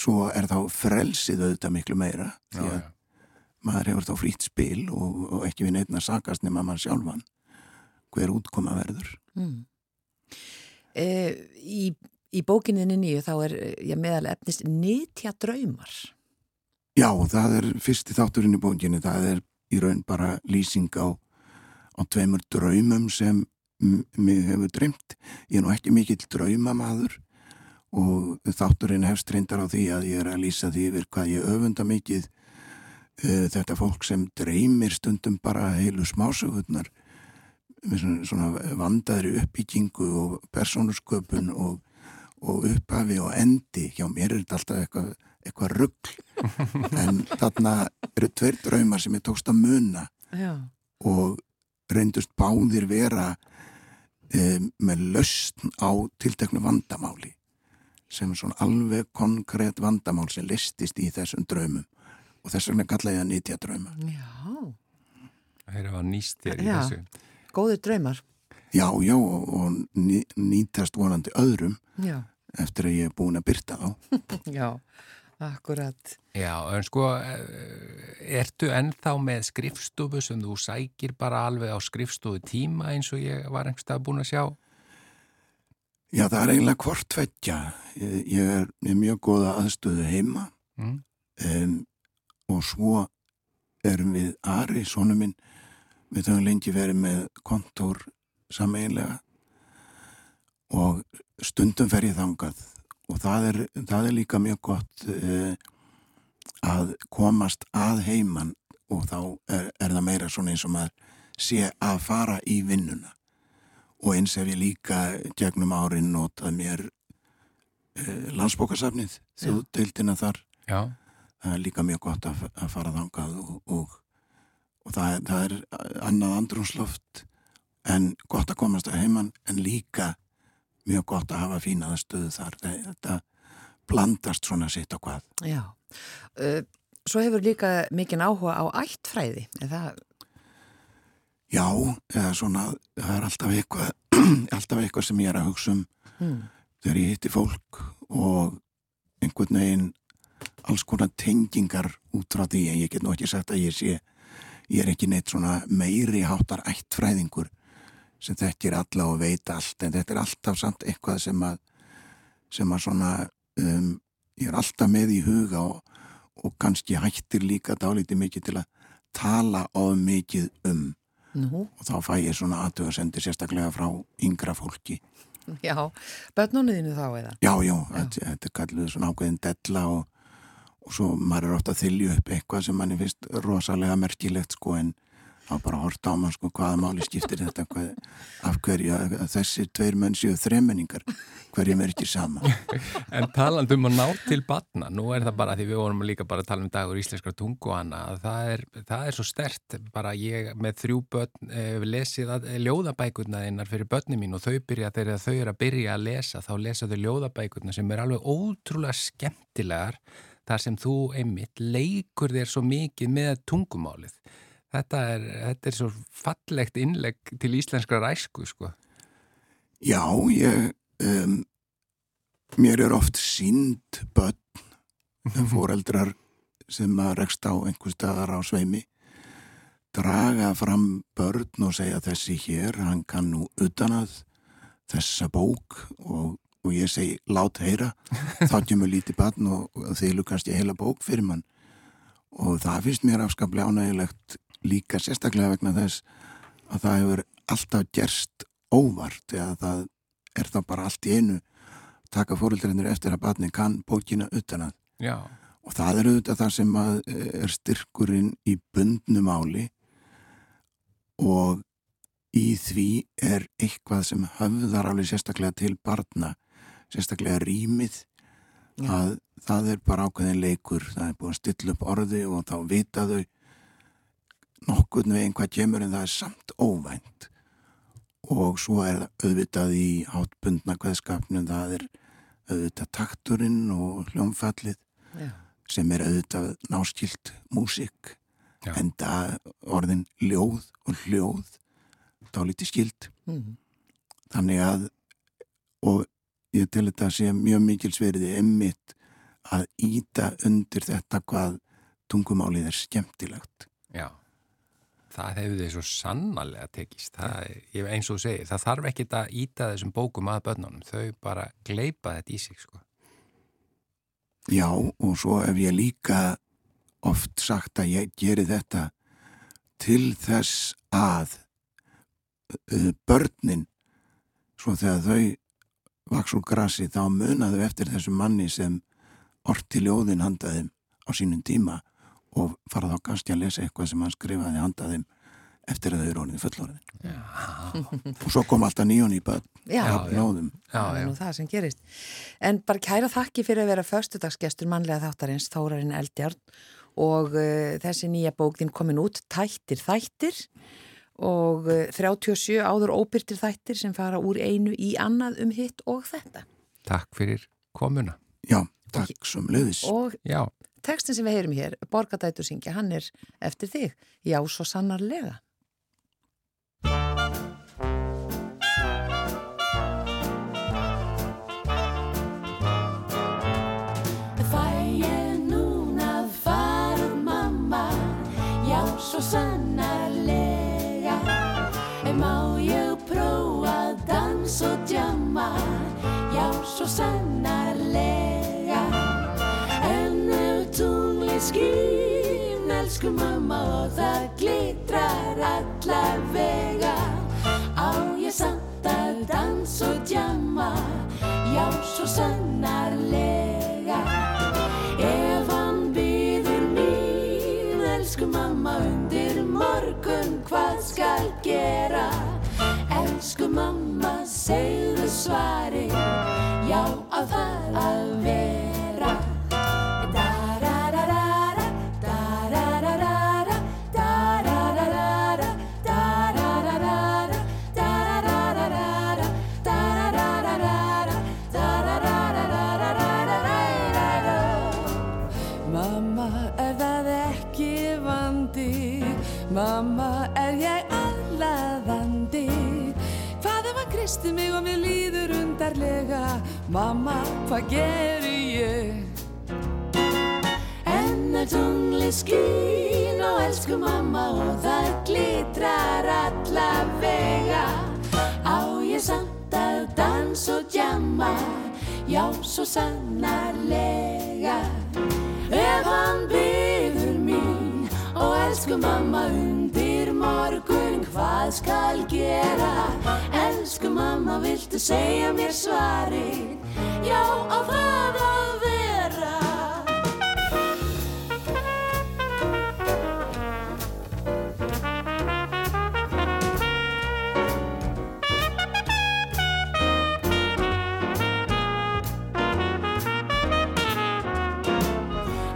S4: svo er þá frelsið auðvitað miklu meira því að já, já. maður hefur þá frýtt spil og, og ekki við neittna sakast nema mann sjálfan hver útkoma verður mm.
S1: e, í, í bókininni nýju þá er ég meðal efnist nýtja draumar
S4: Já, það er fyrsti þátturinn í bókinni það er í raun bara lýsing á, á tveimur draumum sem mig hefur dreymt ég er nú ekki mikill draumamaður og þátturinn hefst reyndar á því að ég er að lýsa því yfir hvað ég öfunda mikið uh, þetta fólk sem dreymir stundum bara heilu smásögurnar með svona, vandaðri uppbyggingu og persónusköpun og, og upphafi og endi. Hjá mér er þetta alltaf eitthvað, eitthvað ruggl (laughs) en þarna eru tveir draumar sem ég tókst að muna Já. og reyndust báðir vera um, með löstn á tilteknu vandamáli sem svona alveg konkrétt vandamál sem listist í þessum draumum og þess vegna kalla ég það nýtja drauma
S1: Já
S2: Það er að nýst þér í Já. þessu
S1: Góði draumar
S4: Já, já, og, og ný, nýtast vonandi öðrum
S1: Já,
S4: eftir að ég er búin að byrta þá. (laughs)
S1: já, akkurat.
S2: Já, en sko, eh, ertu ennþá með skrifstofu sem þú sækir bara alveg á skrifstofu tíma eins og ég var einhverstað búin að sjá?
S4: Já, það er eiginlega hvort tveggja. Ég, ég er með mjög góða aðstöðu heima.
S2: Mm.
S4: um, og svo erum við Ari, sonu minn, við höfum lengi verið með kontór sameinlega og stundum fer ég þangað. Og það er, það er líka mjög gott uh, að komast að heiman. Og þá er, er það meira svona eins og maður sé að fara í vinnuna og eins hef ég líka gegnum árin notað mér uh, landsbókasafnið þjóðdeildina þar.
S2: Já,
S4: það er líka mjög gott að, að fara þangað og, og, og það, það er annað andrúnsloft en gott að komast að heiman en líka mjög gott að hafa fínaða stöðu þar. Þetta blandast svona sitt og hvað.
S1: Já. Uh, svo hefur líka mikinn áhuga á ættfræði. Það,
S4: já, eða svona það er alltaf eitthvað (clears throat) alltaf eitthvað sem ég er að hugsa um
S1: hmm,
S4: þegar ég hitti fólk og einhvern veginn alls konar tengingar út frá því en ég get nú ekki sagt að ég sé ég er ekki neitt svona meiri háttar ættfræðingur sem þekkir alla og veit allt en þetta er alltaf samt eitthvað sem að sem að svona um, ég er alltaf með í huga og, og kannski hættir líka dálítið mikið til að tala of mikið um
S1: nú,
S4: og þá fæ ég svona aðtöðasendir sérstaklega frá yngra fólki.
S1: Já, börnunniðinu þá eða?
S4: Já, já, þetta, þetta er kalluð svona ákveðin della og, og svo maður er ofta að þylju upp eitthvað sem manni finnst rosalega merkilegt sko en þá bara horta á mann sko hvaða máli skiptir þetta hvað, af hverju að þessir tveir menn séu þremenningar hverjum er ekki sama? (laughs)
S2: En talandum að ná til batna, nú er það bara því við vorum líka bara að tala um dagur íslenskra tungu hana, að það er, það er svo stert bara ég með þrjú börn eh, lesið að ljóðabækurna þinnar fyrir börni mín og þau byrja þegar þau eru að byrja að lesa, þá lesa þau ljóðabækurna sem er alveg ótrúlega skemmtilegar þar sem þú einmitt leikur þér svo mikið með tungumálið þetta er, þetta er svo fallegt innlegg til íslenskra ræsku sko.
S4: Já, ég um, mér er oft sínd börn fóreldrar sem að rekst á einhver staðar á sveimi draga fram börn og segja þessi hér, hann kann nú utan að þessa bók og, og ég segi lát heyra. (laughs) Þá kemur lítið barn og, og þeir lukast ég heila bók fyrir mann. Og það finnst mér afskaplega ánægilegt líka sérstaklega vegna þess að það hefur alltaf gerst óvart eða það er þá bara allt í einu taka fóröldarinnir eftir að barni kann bókina utan að
S2: Já,
S4: og það er auðvitað það sem að eh, er styrkurinn í bundnu máli og í því er eitthvað sem höfðar alveg sérstaklega til barna sérstaklega rýmið
S1: Já.
S4: að það er bara ákveðin leikur það er búið að stilla upp orði og þá vita þau nokkurn veginn hvað kemur en það er samt óvænt og svo er auðvitað í hátbundna kveðskapnum það er auðvitað takturinn og hljómfallið
S1: Já.
S4: sem er auðvitað náskilt músík
S2: Já.
S4: en það orðin ljóð og hljóð dálítið skilt
S1: Mm.
S4: þannig að og ég til þetta sé mjög mikil sveriði emmitt að íta undir þetta hvað tungumálið er skemmtilegt
S2: Já, það hefur þið svo sannarlega tekist. Það, ég, eins og þú segir, það þarf ekki að íta þessum bókum að börnunum. Þau bara gleipa þetta í sig, sko.
S4: Já, og svo hef ég líka oft sagt að ég geri þetta til þess að uh, börnin svo þegar þau vaks úr grasi þá munaðu eftir þessum manni sem orti ljóðin handaðum á sínum tíma og fara þá kannski að lesa eitthvað sem hann skrifaði handaðum eftir að þau eru orðin fullorðin. Og svo kom alltaf nýjón í börn.
S1: Já,
S2: Já,
S1: það sem gerist. En bara kæra þakki fyrir að vera föstudagsgestur mannlega þáttarins Þórarinn Eldjárn. Og uh, þessi nýja bók þín komin út, Tættir þættir. Og uh, 37 áður óbyrtir þættir sem fara úr einu í annað um hitt og þetta.
S2: Takk fyrir komuna.
S4: Já, takk sem leiðis
S1: Og
S2: Já,
S1: tekstin sem við heyrum hér, Borgadætur syngja, hann er eftir þig, já svo sannarlega.
S6: Svo sannarlega. En má ég prófa að dansa og djama Já, svo sannarlega. Skýn Elsku mamma og það glitrar alla vega. Á ég samt að dans og djama Já, svo sannarlega. Ef hann býður mín Elsku mamma undir morgun Hvað skal gera? Elsku mamma, segðu svari Mamma, hvað geri ég? En er tungli skín og elsku mamma og það glitrar alla vega. Á ég samt að dans og djama, já svo sannarlega. Ef hann og elsku mamma undir morgun Hvað skal gera? Elsku mamma, viltu segja mér svarið? Já, á það að vera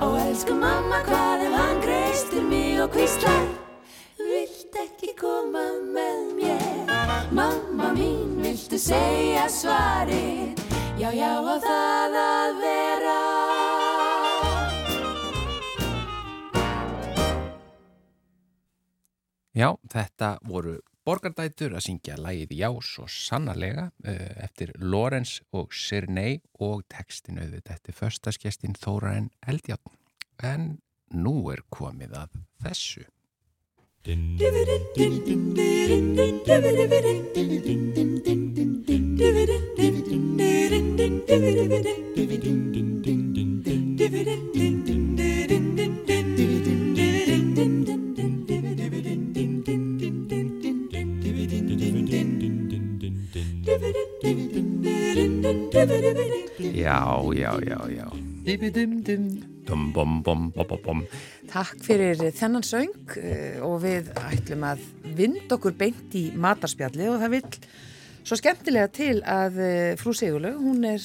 S6: Ó elsku mamma, hvað og kvíslar Vilt ekki koma með mér? Mamma mín, viltu segja svarið? Já, já, á það að vera.
S2: Já, þetta voru borgardætur að syngja lægið Jás og sannarlega uh, eftir Lorenz og Sirnei og textin auðvitað eftir förstaskestin Þóraen Eldjárn. En nú er komið að þessu. Já, já, já, já. Dum, bom, bom, bom, bom, bom.
S1: Takk fyrir þennan söng eh, og við ætlum að vind okkur beint í matarspjalli og það vil svo skemmtilega til að eh, frú Sigurlaug, hún er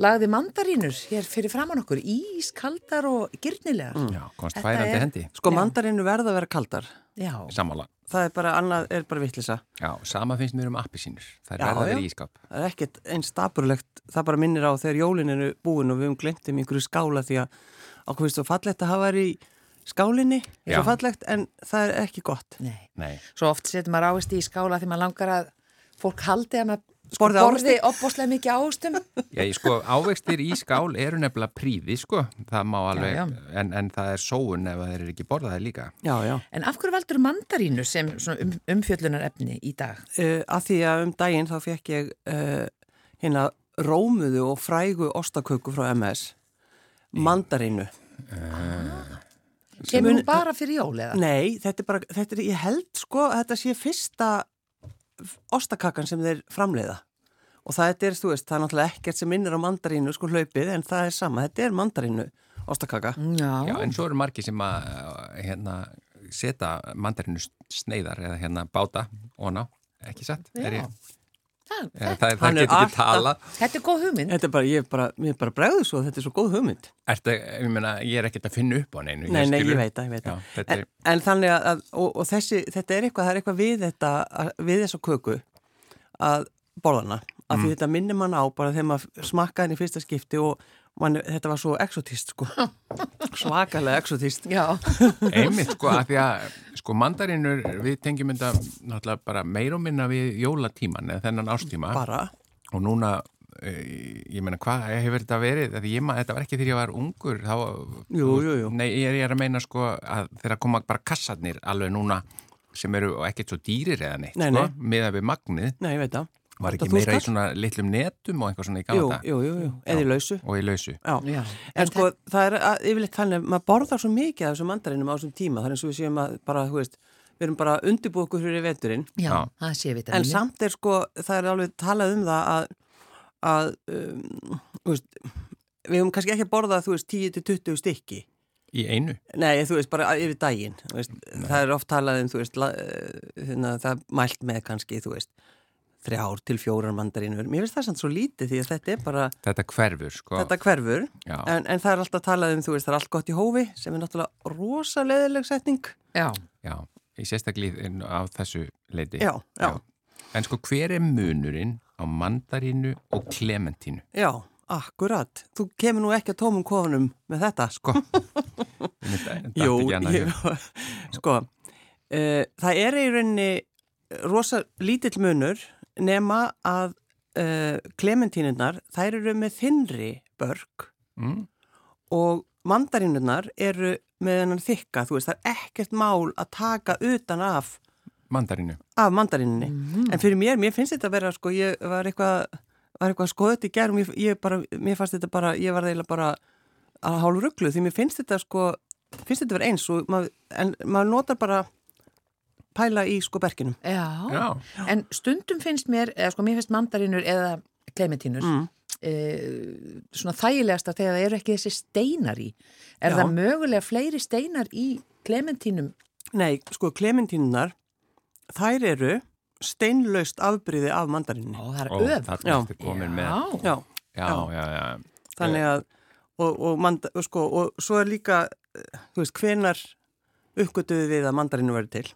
S1: lagði mandarínur hér fyrir framann okkur, ískaldar og gyrnilegar.
S2: Já, komst færandi hendi.
S7: Sko
S1: Já.
S7: mandarinu verða að vera kaldar.
S1: Já,
S2: Sammála.
S7: Það er bara annað, er bara vittlisa.
S2: Já, sama finnst mér um appisínur. Það er verða að vera
S7: já.
S2: í ískap.
S7: Það er ekkert einn stapurlegt, það bara minnir á þegar jólin eru búin og við höfum glemt um einhverju skála því að okkur finnst svo fallegt að hafa þær í skálinni, er svo fallegt en það er ekki gott.
S1: nei.
S2: Nei.
S1: Svo oft setur maður ávist í skála því maður langar að fólk haldi að maður sko,
S7: Borði
S1: borði
S7: ávexti.
S1: opbóslega mikið ávustum. (laughs)
S2: Já, ég sko, ávextir í skál eru nefnilega príði, sko. Það má alveg,
S1: já.
S2: En, en það er sóun ef það er ekki borðaði líka.
S7: Já, já.
S1: En af hverju valdur mandarínu sem svona um, umfjöllunar efni í dag?
S7: Uh, að því að um daginn þá fekk ég uh, hérna rómuðu og frægu ostaköku frá MS. Mandarinu.
S1: Kemur hún bara fyrir jól eða?
S7: Nei, þetta er bara, þetta er, ég held sko að þetta sé fyrsta ostakakan sem þeir framleiða og það er, þú veist, það er náttúrulega ekkert sem minnir á mandarínu sko hlaupið en það er sama, þetta er mandarínu ostakaka.
S1: Já,
S2: Já, en svo eru margir sem að hérna, setja mandarinu sneiðar eða hérna báta og ná, ekki satt? Er ég,
S1: það,
S2: er, það, það getur ekki tala.
S1: þetta er góð hugmynd.
S7: Þetta er bara, ég er bara, mér er bara bregðu svo, þetta er svo góð hugmynd.
S2: Ertu, ég meina, ég er ekkert að finna upp á neinu.
S7: Nei, nei, ég veit það, ég veit það. En,
S2: er,
S7: en þannig að, og, og þessi, þetta er eitthvað, það er eitthvað við þetta, við þessa köku að borðana, af
S2: Mm.
S7: því þetta minnir mann á bara þegar maður smakkaði henni í fyrsta skipti og man, þetta var svo exotist, sko, (laughs) svakalega exotist.
S1: Já,
S2: einmitt, sko, að því að, sko, mandarinur, við tengjum þetta náttúrulega bara meir og minna við jólatíman eða þennan ástíma.
S7: Bara,
S2: og núna eh, ég meina, hvað hefur þetta verið? Því ég þetta var ekki þegar ég var ungur, þá...
S7: Jú, jú, jú.
S2: Nei, ég er, ég er að meina, sko, að þeirra koma bara kassarnir alveg núna sem eru ekkert svo dýrir eða neitt,
S7: Nei,
S2: sko,
S7: nei.
S2: meða við magnið.
S7: Nei, ég veit það.
S2: Var ekki meira í svona litlum netum og eitthvað svona í
S7: Jú,
S2: gamla dag?
S7: jú, jú, jú, eða í lausu.
S2: Og í lausu.
S7: Já.
S1: Já.
S7: En sko, það er að- yfirleitt þannig að maður borðar svo mikið af þessum mandarinum á þessum tíma, það eins og við séum að bara, þú veist, við erum bara undirbúið okkur fyrir veturinn,
S1: Já,
S2: Já.
S1: það sé
S7: en
S1: vitamini.
S7: samt er sko, það er alveg talað um það að, að um, þú veist, við höfum kannski ekki að borða, þú veist, 10-20 stykki.
S2: Í einu?
S7: Nei, þú veist, bara yfir daginn, það er oft talað um, þú veist, la, eh, hérna, það mælt með kannski, þú veist, þrjár til fjórar mandarínur. Mér finnst það samt svo lítið því að þetta er bara,
S2: Þetta hverfur, sko.
S7: þetta hverfur,
S2: Já.
S7: en, en það er alltaf talað um, þú veist, það er allt gott í hófi, sem er náttúrulega rosa leðileg setning.
S1: Já,
S2: Já, í sérstaklega á þessu leiti.
S7: Já, já,
S2: En sko, hver er munurinn á mandarínu og klementínu?
S7: já, akkurat. Þú kemur nú ekki að tómum kofunum með þetta.
S2: Sko, (laughs) Ég í hug. (laughs)
S7: sko, uh, það er í rauninni rosa lítill munur nema að uh, klementínunar, þær eru með þinri börg
S2: Mm?
S7: og mandarínunar eru með hennan þykka, þú veist, það er ekkert mál að taka utan af,
S2: Mandarínu.
S7: af mandaríninni. En fyrir mér, mér finnst þetta að vera, sko, ég var eitthvað, var eitthvað skoðið í gerðum, ég, ég bara, mér fannst þetta bara, ég var eiginlega bara að hálf rugglu, því mér finnst þetta, sko, finnst þetta vera eins og maður, en maður notar bara pæla í, sko, berginum.
S1: já.
S2: Já.
S1: En stundum finnst mér, eða sko mér finnst mandarinur eða klementínur
S7: Mm.
S1: e, svona þægilegasta þegar það eru ekki þessi steinar í. Er
S7: Já.
S1: það mögulega fleiri steinar í klementínum?
S7: Nei, sko, klementínunar, þær eru steinlaust afbríði af mandarinninni.
S1: Ó, það er
S2: Ó,
S1: öf.
S2: þarna
S7: Já.
S2: ertu komin með.
S1: Já.
S7: Já,
S2: Já, já, já.
S7: þannig að og, og, manda, og sko, og svo er líka eh, þú veist, hvenar uppgötuðu við að mandarinu verið til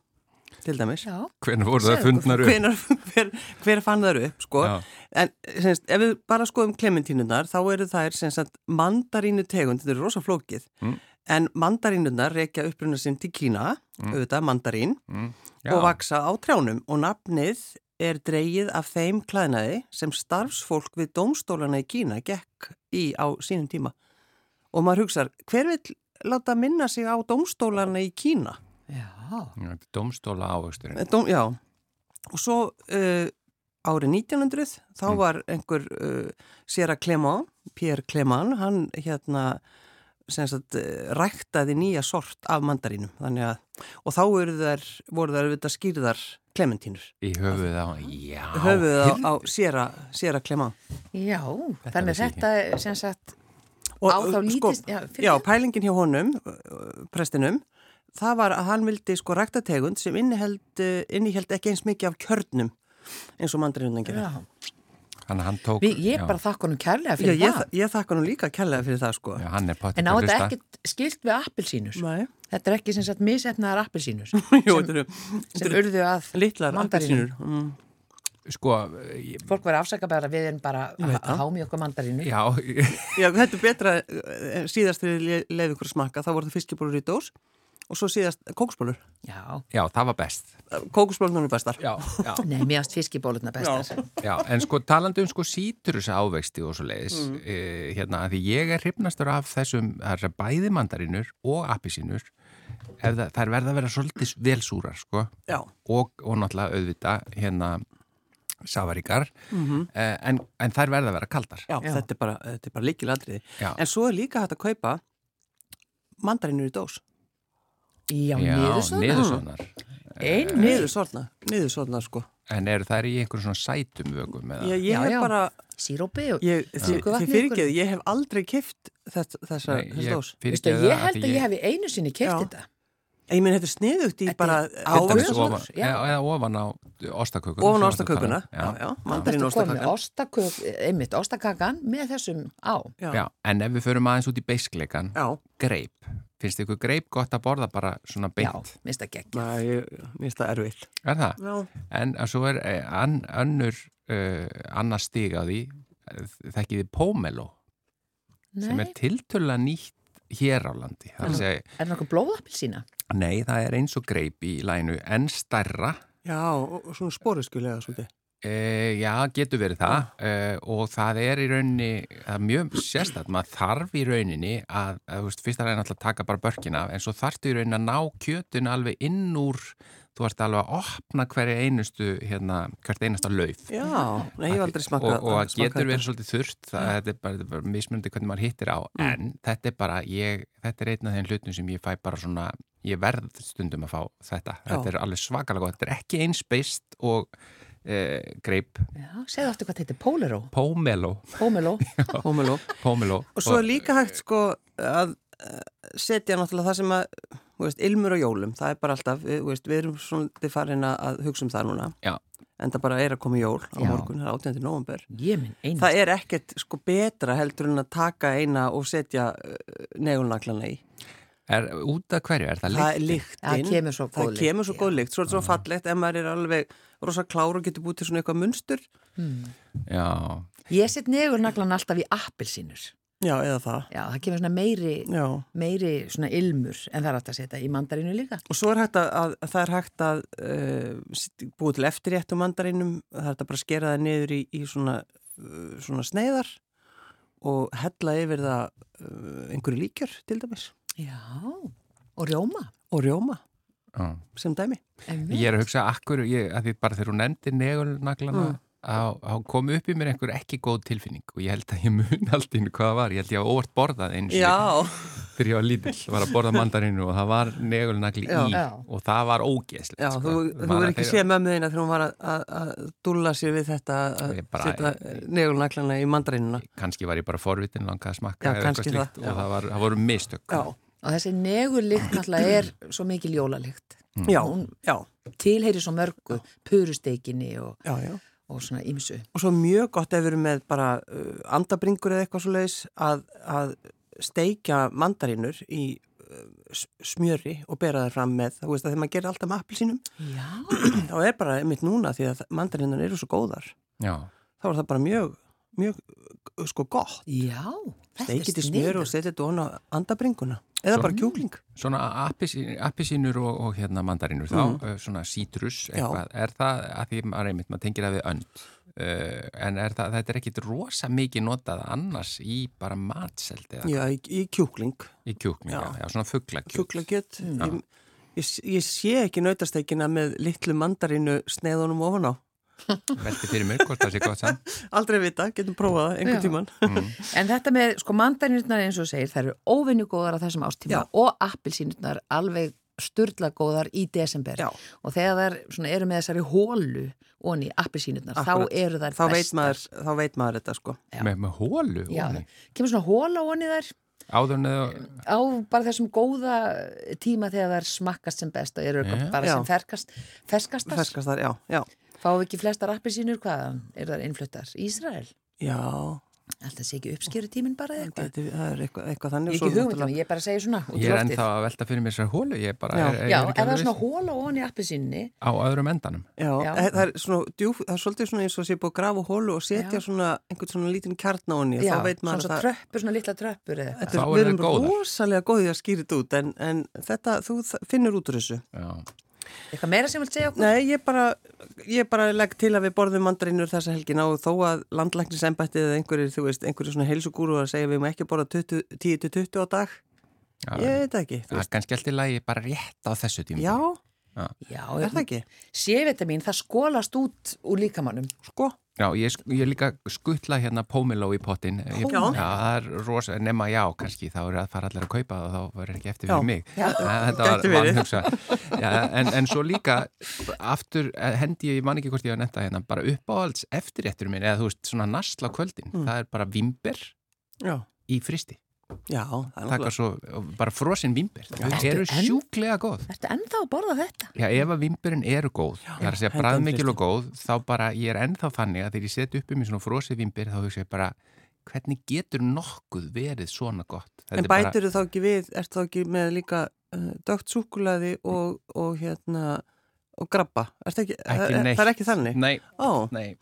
S7: til dæmis
S1: Já.
S2: Hvernig voru það fundnar upp?
S7: hvenar, hver, hver fann þær upp sko.
S2: Já.
S7: en semst, ef við bara skoðum klementínunar þá eru þær semst, mandarínu tegund, þetta er rosa flókið
S2: Mm.
S7: en mandarínunar reykja uppruna sinn til Kína, auðvitað mandarín
S2: Mm.
S7: og vaksa á trjánum og nafnið er dreigið af þeim klæðnaði sem starfsfólk við dómstólana í Kína gekk í á sínum tíma. Og maður hugsar, hver vil láta minna sig á dómstólana í Kína?
S1: Já.
S2: Dómstóla ávöxturinn.
S7: Eh, Dóm, já, og svo uh, árið 1900 þá
S2: Mm.
S7: var einhver uh, Sierra Clement, Pierre Clement, hann hérna sem sagt, eh, ræktaði nýja sort af mandarínum þannig að, og þá voru þær, voru þær auðvitað skýrðar klementínur
S2: Í höfuð á, já.
S7: höfuð á, á Sierra, Sierra Clement
S1: Já,
S2: Þetta
S1: þannig þetta er sem sagt
S7: og,
S1: á þá lítist,
S7: sko,
S1: já,
S7: já, pælingin hjá honum prestinum, það var að hann vildi sko ræktategund sem inniheld, uh, inniheld ekki eins mikið af kjörnum eins og mandarínunan gerir
S1: Já.
S2: Þannig að hann tók...
S1: Við, ég
S2: já,
S1: bara þakka honum kærlega
S7: Já,
S1: fyrir
S7: ég,
S1: það.
S7: ég þakka nú líka kærlega fyrir það sko
S2: Já, hann er potið
S1: En á þetta ekkert skilt við appelsínur.
S7: Nei,
S1: Þetta er ekki sem sagt misefnaðar appelsínur (laughs)
S7: Jú, þetta eru
S1: sem urðu að
S7: appelsínur mm.
S2: Sko, ég,
S1: Fólk verið afsaka bara að við erum bara að að hámi okkur mandarínu.
S2: já,
S7: Já, þetta er betra eh, síðast þegar ég leiði ykkur að smakka þá voru það fiskibólur í dós og svo síðast kókusbólur
S1: Já.
S2: já, það var best.
S7: Kókusbólur er bestar
S2: Já, já. (laughs)
S1: Nei, mér ást fiskibólutna bestar.
S2: Já, en sko talandi um sko sítrus ávexti og svo leiðis,
S7: Mm.
S2: e, hérna, því ég er hrifnastur af þessum, það er bæði mandarinur og appisínur, það, þær verða að vera svolítið velsúrar, sko,
S7: Já,
S2: og, og náttúrulega auðvita, hérna, safaríkar, e, en, en þær verða að vera kaldar.
S7: já,
S1: Já.
S7: þetta er bara, þetta er bara líkiladriði En svo er líka hægt að kaupa mandarínur í dós
S1: Já,
S2: já
S1: niður svona.
S2: niðursónar.
S1: Ein,
S7: Niður sorna, niður sorna sko
S2: En eru þær í einhverjum svona sætum vögum? eða?
S7: Ég, ég
S1: Já,
S7: hef
S1: já.
S7: bara,
S1: sírópi og...
S7: ég, þið, fyrirgeðu, ég hef aldrei kift þess, þessa
S2: ég
S1: ég held að ég hef einu sinni keft
S7: Já.
S1: þetta.
S7: Ég minn, þetta er sniðugt í bara
S1: já.
S2: eða, ofan á ostakökuna.
S7: ofan á ostakökuna Já,
S2: um.
S7: já,
S1: Þetta komið
S7: ostakökan
S1: ostakök, einmitt, ostakakan með þessum á.
S7: Já,
S2: Já, en ef við förum aðeins út í beiskleikan,
S7: já,
S2: greip. Finnst ykkur greip gott að borða bara svona
S1: Já,
S2: beint?
S1: minnst að gegn.
S7: Næ, finnst það erfitt
S2: Er það?
S7: Já,
S2: En svo er eh, an, önnur uh, annar stig á því, eh, þekkiði pomelo, sem er
S1: Nei,
S2: tiltölulega nýtt hér á landi. Er
S1: það nokkuð blóðappilsína?
S2: nei, það er eins og greip í lænu, en stærra,
S7: já, og, og svona spóruskjulega svolítið
S2: E, já, getur verið það e, og það er í rauninni það er mjög sérstætt, maður þarf í rauninni að, að þú veist, fyrst að reyna alltaf að taka bara börkina af, en svo þarftu í rauninni að ná kjötun alveg inn úr þú ert alveg að opna hverja einustu hérna, hvert einasta lauf.
S7: Já, nei, ég hef aldrei smakað
S2: og, og
S7: smakað
S2: getur verið svolítið þurft það þetta er bara, bara mismunandi hvernig maður hittir á en þetta er bara, ég, þetta er einn af þeim hlutum sem ég fæ bara svona ég verð stundum að fá þetta. Þetta er alveg svakalega gott, þetta er ekki einspeist og e, greip
S1: Já, segðu aftur hvað þetta er, Pólero,
S2: pomelo,
S1: Pómelo.
S7: Pómeló. (laughs)
S2: pomelo.
S7: Og svo er líka hægt sko að eh, setja náttúrulega það sem að, veist, ilmur og jólum, það er bara alltaf, veist, við erum svona farin að hugsa um það núna.
S2: Já.
S7: En það bara er að koma jól á
S1: Já.
S7: morgun, það er 18. november.
S1: Einu.
S7: Það er ekkert sko betra heldur en að taka eina og setja uh, negulnaglana í.
S2: er út af hverju, er það
S7: Það er
S2: lykt?
S7: lyktin.
S1: Það kemur svo góð
S7: Það
S1: lykt,
S7: kemur svo góð lykt. Svo er þetta svo fallegt ef maður er alveg rosa klár og getur búið til svona eitthvað munstur.
S2: Já,
S1: Ég set negurnaglan alltaf í appelsínur.
S7: Já, eða það.
S1: Já, það kemur svona meiri, meiri svona ilmur en það er hægt að setja í mandarínu líka.
S7: Og svo er hægt að, að það er hægt að uh, búið til eftirrétt um mandarinum, það er hægt að bara skera það niður í, í svona, uh, svona sneiðar og hella yfir það uh, einhverju líkjör til dæmis
S1: Já, og rjóma.
S7: og rjóma
S2: já
S7: sem dæmi.
S2: Ég er að hugsa akkur, ég, að því bara þegar hún nefndi negulnaglana
S7: Mm.
S2: Á, á kom upp í mér einhver ekki góð tilfinning og ég held að ég mun allt inn hvað það var, ég held ég að óvart borðað eins og fyrir ég var lítill, var að borða mandarinu og það var negulnagli
S7: Já.
S2: í
S1: Já.
S2: og það var ógeðslegt
S7: Já,
S2: sko.
S7: þú, verður ekki séð mömmu þína þegar hún var að, að, að dúlla sér við þetta að setja negulnaglana í mandarinuna.
S2: kannski var ég bara forvitin langað að smakka
S7: Já,
S2: eða eitthvað
S7: kannski
S2: slíkt
S7: það, já.
S2: og það, var, það voru mistök
S7: Já,
S1: Og þessi negurlykt náttúrulega er svo mikil jólalykt.
S7: já,
S1: Hún
S7: já,
S1: tilheyri svo mörgu, purusteikinni og,
S7: já, já.
S1: Og svona ymsu.
S7: Og svo mjög gott ef við erum með bara uh, andabringur eða eitthvað svo leiðis að, að steikja mandarínur í uh, smjöri og bera þær fram með, þú veist að þegar maður gerir alltaf með appelsínum,
S1: Já, (clears throat)
S7: þá er bara einmitt núna því að mandarínunar eru svo góðar.
S2: Já,
S7: Þá er það bara mjög, mjög uh, sko gott.
S1: já.
S7: Steikið í smjöri og setja þetta ofan á andabringuna. Eða bara kjúkling.
S2: svona appisín- appisínur og, og hérna mandarinur þá, mm. svona sítrus eitthvað, er það að því maður einmitt, maður tengir það við önd uh, en er það, þetta er ekkit rosa mikið notað annars í bara matseldi eða
S7: Já, í, í kjúkling.
S2: í kjúklinga,
S7: Já.
S2: já, svona fugglakjúk
S7: Kjúklagjöt. Ég, ég, ég sé ekki nautasteikina með litlu mandarínu sneiðunum ofan á.
S2: Velti fyrir mér hvort það sé gott sann (laughs)
S7: Aldrei vita, getum prófað það einhvern tíman. (laughs)
S1: En þetta með, sko, mandarinurnar eins og segir, þær eru óvinnu góðar á þessum ástíma
S7: Já.
S1: og appilsínurnar alveg sturla góðar í desember
S7: Já.
S1: og þegar þær svona, eru með þessari hólu onni appilsínurnar, þá
S7: Akkurat.
S1: eru þær
S7: þá
S1: bestar.
S7: veit, maður, þá veit maður þetta sko.
S2: með, með hólu í.
S1: kemur svona hóla onni þær
S2: áður en eða
S1: á bara þessum góða tíma þegar þær smakkast sem best og eru bara
S7: Já.
S1: sem.
S7: Ferskast þar, já, já.
S1: Fáum við ekki flestar appilsínur, hvað eru þær innfluttar? Ísrael?
S7: Já,
S1: Alltaf sé ekki uppskjöru tíminn bara eða eitthvað.
S7: geti, það er eitthvað, eitthvað þannig.
S1: Ekki hugmyndum, ég bara segi svona út í
S2: ég er ennþá að velta fyrir mér þessar hólu ég er bara,
S7: Já.
S2: er, er,
S1: Já,
S2: er
S1: það er svona hóla onni appilsínni,
S2: á öðrum endanum
S7: Já,
S1: Já.
S7: e- það er svona djúf, það er svolítið svona eins og sé búið að grafa hólu og setja
S1: Já.
S7: svona einhvern svona lítinn kjarn á henni.
S1: já,
S7: Þá veit
S1: svona svo
S7: að það,
S1: tröppur, svona litla tröppur eða eitthvað.
S7: er, við erum rosalega góðið að skýra þetta út en, en þetta, þú finnur út úr þessu.
S2: já.
S1: Eitthvað meira sem vilt segja okkur?
S7: Nei, ég bara, ég bara legg til að við borðum mandarínur þessa helgina og þó að landlæknisembættið eða einhverjir, þú veist, einhverjir svona heilsugúru að segja við erum ekki að borða 20 10-20 á dag.
S2: Já,
S7: Ég veit ekki,
S2: það er kannski allt í lagi bara rétt á þessu tíma
S7: Já,
S1: Já,
S7: er það ekki?
S1: C-vitamin, það skólast út úr líkamannum.
S7: Sko,
S2: Já, ég, ég líka skuttla hérna pómiló í pottin. Ég,
S7: Já.
S2: það er rosa, nema já, kannski, þá eru að fara allir að kaupa það og þá verður ekki eftir
S7: Já.
S2: fyrir mig.
S1: Já. (laughs)
S2: Þetta var. Já, en, en svo líka, aftur eh, hendi ég, ég man ekki hvort ég var nefnda hérna, bara uppáhalds eftirréttur minn, eða þú veist, svona nasla á kvöldin.
S7: Mm.
S2: Það er bara vimber
S7: já,
S2: í fristi.
S7: Já, er
S2: Taka svo, bara frosinn vimber. Þau
S1: Ertu
S2: eru
S1: enn-
S2: sjúklega góð.
S1: Ertu ennþá að borða þetta?
S2: Já, ef að vimburinn eru góð, það er að segja bræðmikil og góð, þá bara, ég er ennþá þannig að þegar ég set upp um í svona frosið vimbir, þá hugsa ég bara, hvernig getur nokkuð verið svona gott? Þetta
S7: En
S2: er bara-
S7: bætur þú þá ekki við, ert þá ekki með líka uh, dögt súkulaði og, og hérna, og grabba? Ekki,
S2: Ekki
S7: það, er ekki þannig?
S2: Nei,
S7: Ó,
S2: nei,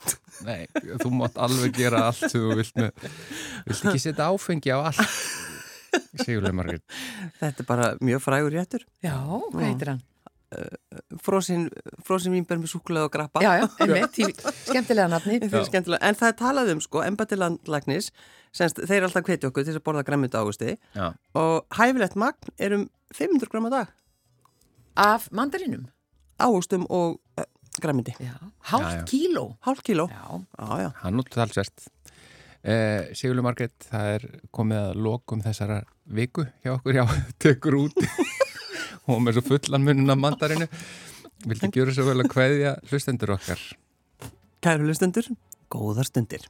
S2: nei, þú mátt alveg gera allt þú vilt með, vilt ekki setja áfengi á allt. Sigurlega Margrét.
S7: þetta er bara mjög frægur réttur.
S1: Já, hvað heitir hann?
S7: uh, frosin, frosin vínber með súkulega og grappa
S1: Já, já, einmitt, skemmtilega nafni.
S7: Er skemmtilega, en það er talað um sko, embati landlæknis, semst þeir eru alltaf hveti okkur til að borða græmmynda águsti og hæfilegt magn er um 500 gram að dag
S1: Af mandarinum.
S7: Águstum og uh, græmyndi.
S1: Hálft kíló.
S7: Hálf kíló. Já. Já.
S2: Hann út talsvert. Eh, Sigurlu Margrét, það er komið að lokum þessara viku hjá okkur, já, (laughs) tekur út (laughs) og með svo fullan munna mandarinu. Viltu gjöra svo vel að kveðja hlustendur okkar?
S7: Kæru hlustundur, góðar stundir.